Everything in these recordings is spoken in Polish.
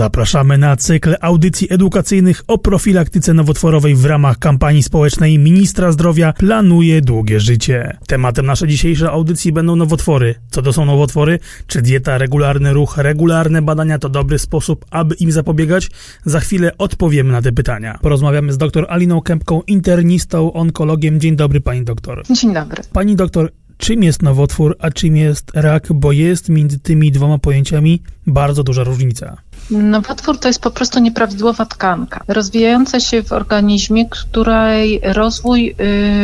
Zapraszamy na cykl audycji edukacyjnych o profilaktyce nowotworowej w ramach kampanii społecznej Ministra Zdrowia Planuje Długie Życie. Tematem naszej dzisiejszej audycji będą nowotwory. Co to są nowotwory? Czy dieta, regularny ruch, regularne badania to dobry sposób, aby im zapobiegać? Za chwilę odpowiemy na te pytania. Porozmawiamy z dr Aliną Kępką, internistą, onkologiem. Dzień dobry pani doktor. Dzień dobry. Pani doktor, czym jest nowotwór, a czym jest rak, bo jest między tymi dwoma pojęciami bardzo duża różnica. Nowotwór to jest po prostu nieprawidłowa tkanka, rozwijająca się w organizmie, której rozwój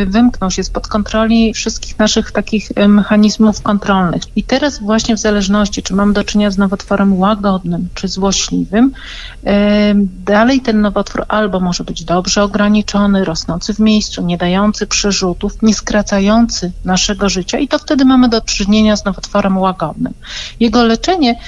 y, wymknął się spod kontroli wszystkich naszych takich y, mechanizmów kontrolnych. I teraz właśnie w zależności, czy mamy do czynienia z nowotworem łagodnym, czy złośliwym, y, dalej ten nowotwór albo może być dobrze ograniczony, rosnący w miejscu, nie dający przerzutów, nie skracający naszego życia i to wtedy mamy do czynienia z nowotworem łagodnym. Jego leczenie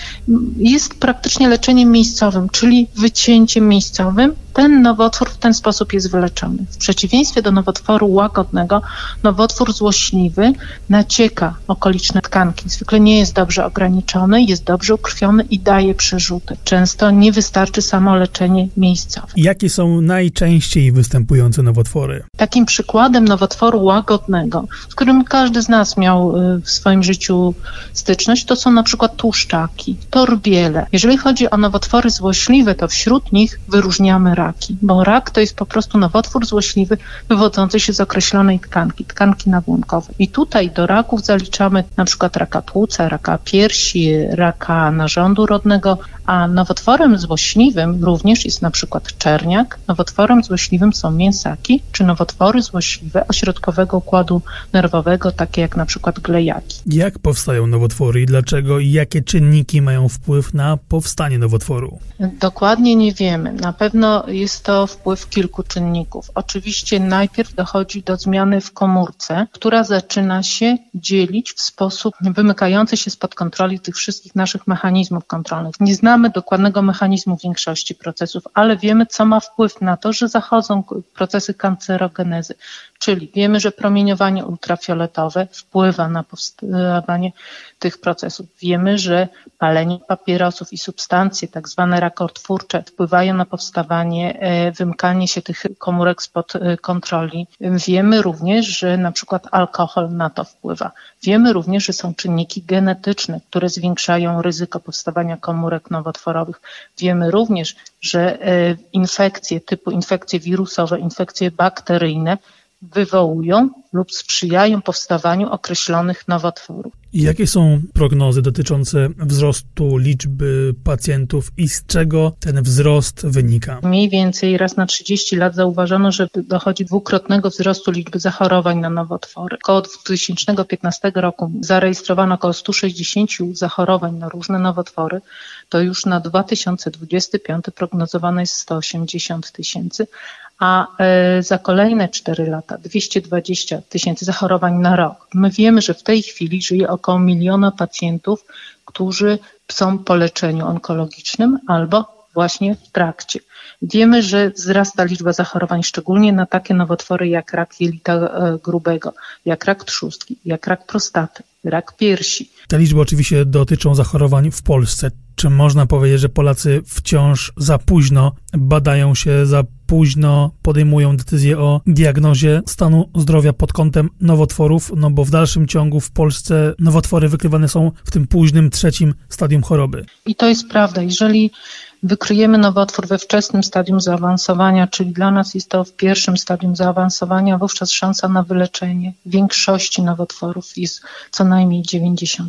jest praktycznie leczeniem miejscowym, czyli wycięciem miejscowym ten nowotwór w ten sposób jest wyleczony. W przeciwieństwie do nowotworu łagodnego, nowotwór złośliwy nacieka okoliczne tkanki. Zwykle nie jest dobrze ograniczony, jest dobrze ukrwiony i daje przerzuty. Często nie wystarczy samo leczenie miejscowe. Jakie są najczęściej występujące nowotwory? Takim przykładem nowotworu łagodnego, z którym każdy z nas miał y, w swoim życiu styczność, to są na przykład tłuszczaki, torbiele. Jeżeli chodzi o nowotwory złośliwe, to wśród nich wyróżniamy rak raki, bo rak to jest po prostu nowotwór złośliwy wywodzący się z określonej tkanki, tkanki nabłonkowej. I tutaj do raków zaliczamy na przykład raka płuca, raka piersi, raka narządu rodnego, a nowotworem złośliwym również jest na przykład czerniak, nowotworem złośliwym są mięsaki, czy nowotwory złośliwe ośrodkowego układu nerwowego, takie jak na przykład glejaki. Jak powstają nowotwory i dlaczego i jakie czynniki mają wpływ na powstanie nowotworu? Dokładnie nie wiemy. Na pewno jest to wpływ kilku czynników. Oczywiście najpierw dochodzi do zmiany w komórce, która zaczyna się dzielić w sposób wymykający się spod kontroli tych wszystkich naszych mechanizmów kontrolnych. Nie znamy dokładnego mechanizmu większości procesów, ale wiemy, co ma wpływ na to, że zachodzą procesy kancerogenezy. Czyli wiemy, że promieniowanie ultrafioletowe wpływa na powstawanie tych procesów. Wiemy, że palenie papierosów i substancje, tak zwane rakotwórcze, wpływają na powstawanie, e, wymkanie się tych komórek spod e, kontroli. Wiemy również, że na przykład alkohol na to wpływa. Wiemy również, że są czynniki genetyczne, które zwiększają ryzyko powstawania komórek nowotworowych. Wiemy również, że e, infekcje typu infekcje wirusowe, infekcje bakteryjne wywołują lub sprzyjają powstawaniu określonych nowotworów. I jakie są prognozy dotyczące wzrostu liczby pacjentów i z czego ten wzrost wynika? Mniej więcej raz na 30 lat zauważono, że dochodzi dwukrotnego wzrostu liczby zachorowań na nowotwory. Około 2015 roku zarejestrowano około 160 zachorowań na różne nowotwory. To już na 2025 prognozowane jest 180 tysięcy, a e, za kolejne 4 lata 220 tysięcy zachorowań na rok. My wiemy, że w tej chwili żyje około miliona pacjentów, którzy są po leczeniu onkologicznym albo właśnie w trakcie. Wiemy, że wzrasta liczba zachorowań, szczególnie na takie nowotwory jak rak jelita e, grubego, jak rak trzustki, jak rak prostaty, rak piersi. Te liczby oczywiście dotyczą zachorowań w Polsce. Czy można powiedzieć, że Polacy wciąż za późno badają się, za późno podejmują decyzję o diagnozie stanu zdrowia pod kątem nowotworów, no bo w dalszym ciągu w Polsce nowotwory wykrywane są w tym późnym, trzecim stadium choroby. I to jest prawda. Jeżeli wykryjemy nowotwór we wczesnym stadium zaawansowania, czyli dla nas jest to w pierwszym stadium zaawansowania, wówczas szansa na wyleczenie większości nowotworów jest co najmniej 90%.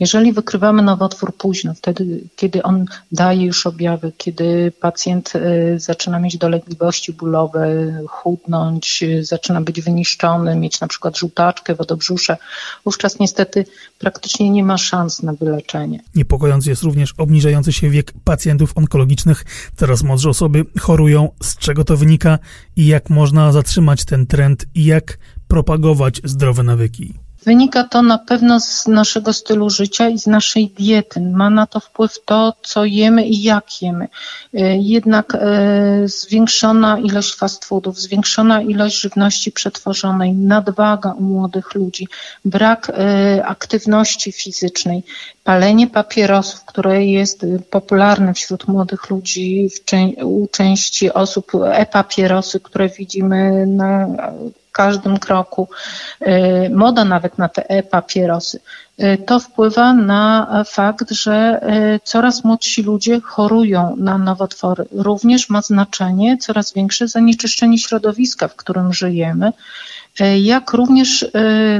Jeżeli wykrywamy nowotwór późno, wtedy, kiedy on daje już objawy, kiedy pacjent y, zaczyna mieć dolegliwości bólowe, chudnąć, y, zaczyna być wyniszczony, mieć na przykład żółtaczkę, wodobrzusze, wówczas niestety praktycznie nie ma szans na wyleczenie. Niepokojący jest również obniżający się wiek pacjentów pacjentów onkologicznych. Coraz młodsze osoby chorują. Z czego to wynika i jak można zatrzymać ten trend i jak propagować zdrowe nawyki? Wynika to na pewno z naszego stylu życia i z naszej diety. Ma na to wpływ to, co jemy i jak jemy. E, jednak e, zwiększona ilość fast foodów, zwiększona ilość żywności przetworzonej, nadwaga u młodych ludzi, brak e, aktywności fizycznej, palenie papierosów, które jest popularne wśród młodych ludzi, u części osób e-papierosy, które widzimy na każdym kroku, y, moda nawet na te e-papierosy, y, to wpływa na fakt, że y, coraz młodsi ludzie chorują na nowotwory. Również ma znaczenie coraz większe zanieczyszczenie środowiska, w którym żyjemy. E, jak również e,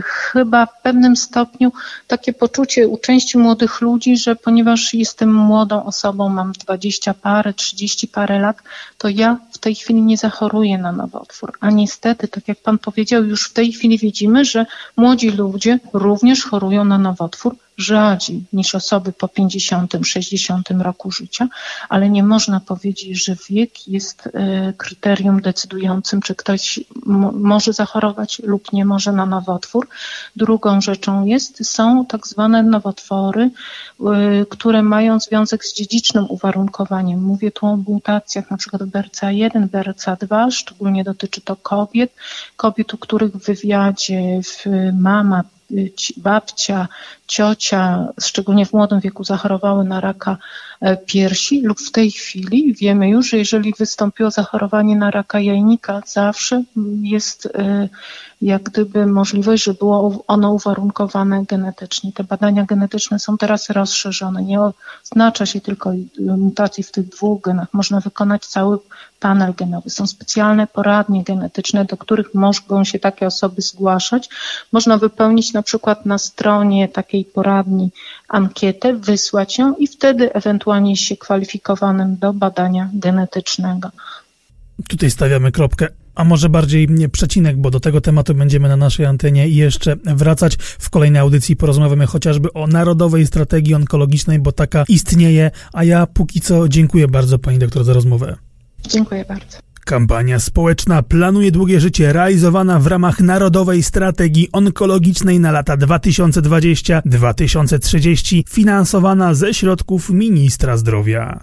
chyba w pewnym stopniu takie poczucie u części młodych ludzi, że ponieważ jestem młodą osobą, mam 20 parę, 30 parę lat, to ja w tej chwili nie zachoruję na nowotwór. A niestety, tak jak Pan powiedział, już w tej chwili widzimy, że młodzi ludzie również chorują na nowotwór, rzadziej niż osoby po 50, 60 roku życia, ale nie można powiedzieć, że wiek jest e, kryterium decydującym, czy ktoś może zachorować lub nie może na nowotwór. Drugą rzeczą jest, są tak zwane nowotwory, e, które mają związek z dziedzicznym uwarunkowaniem. Mówię tu o mutacjach przykład BRCA1, BRCA2, szczególnie dotyczy to kobiet, kobiet, u których w wywiadzie w mama babcia, ciocia, szczególnie w młodym wieku, zachorowały na raka e, piersi lub w tej chwili wiemy już, że jeżeli wystąpiło zachorowanie na raka jajnika, zawsze jest e, jak gdyby możliwość, że było ono uwarunkowane genetycznie. Te badania genetyczne są teraz rozszerzone. Nie oznacza się tylko mutacji w tych dwóch genach. Można wykonać cały panel genowy. Są specjalne poradnie genetyczne, do których mogą się takie osoby zgłaszać. Można wypełnić na przykład na stronie takiej poradni ankietę, wysłać ją i wtedy ewentualnie się kwalifikowanym do badania genetycznego. Tutaj stawiamy kropkę a może bardziej przecinek, bo do tego tematu będziemy na naszej antenie jeszcze wracać. W kolejnej audycji porozmawiamy chociażby o Narodowej Strategii Onkologicznej, bo taka istnieje, a ja póki co dziękuję bardzo pani doktor za rozmowę. Dziękuję bardzo. Kampania społeczna Planuje Długie Życie realizowana w ramach Narodowej Strategii Onkologicznej na lata 2020-2030 finansowana ze środków Ministra Zdrowia.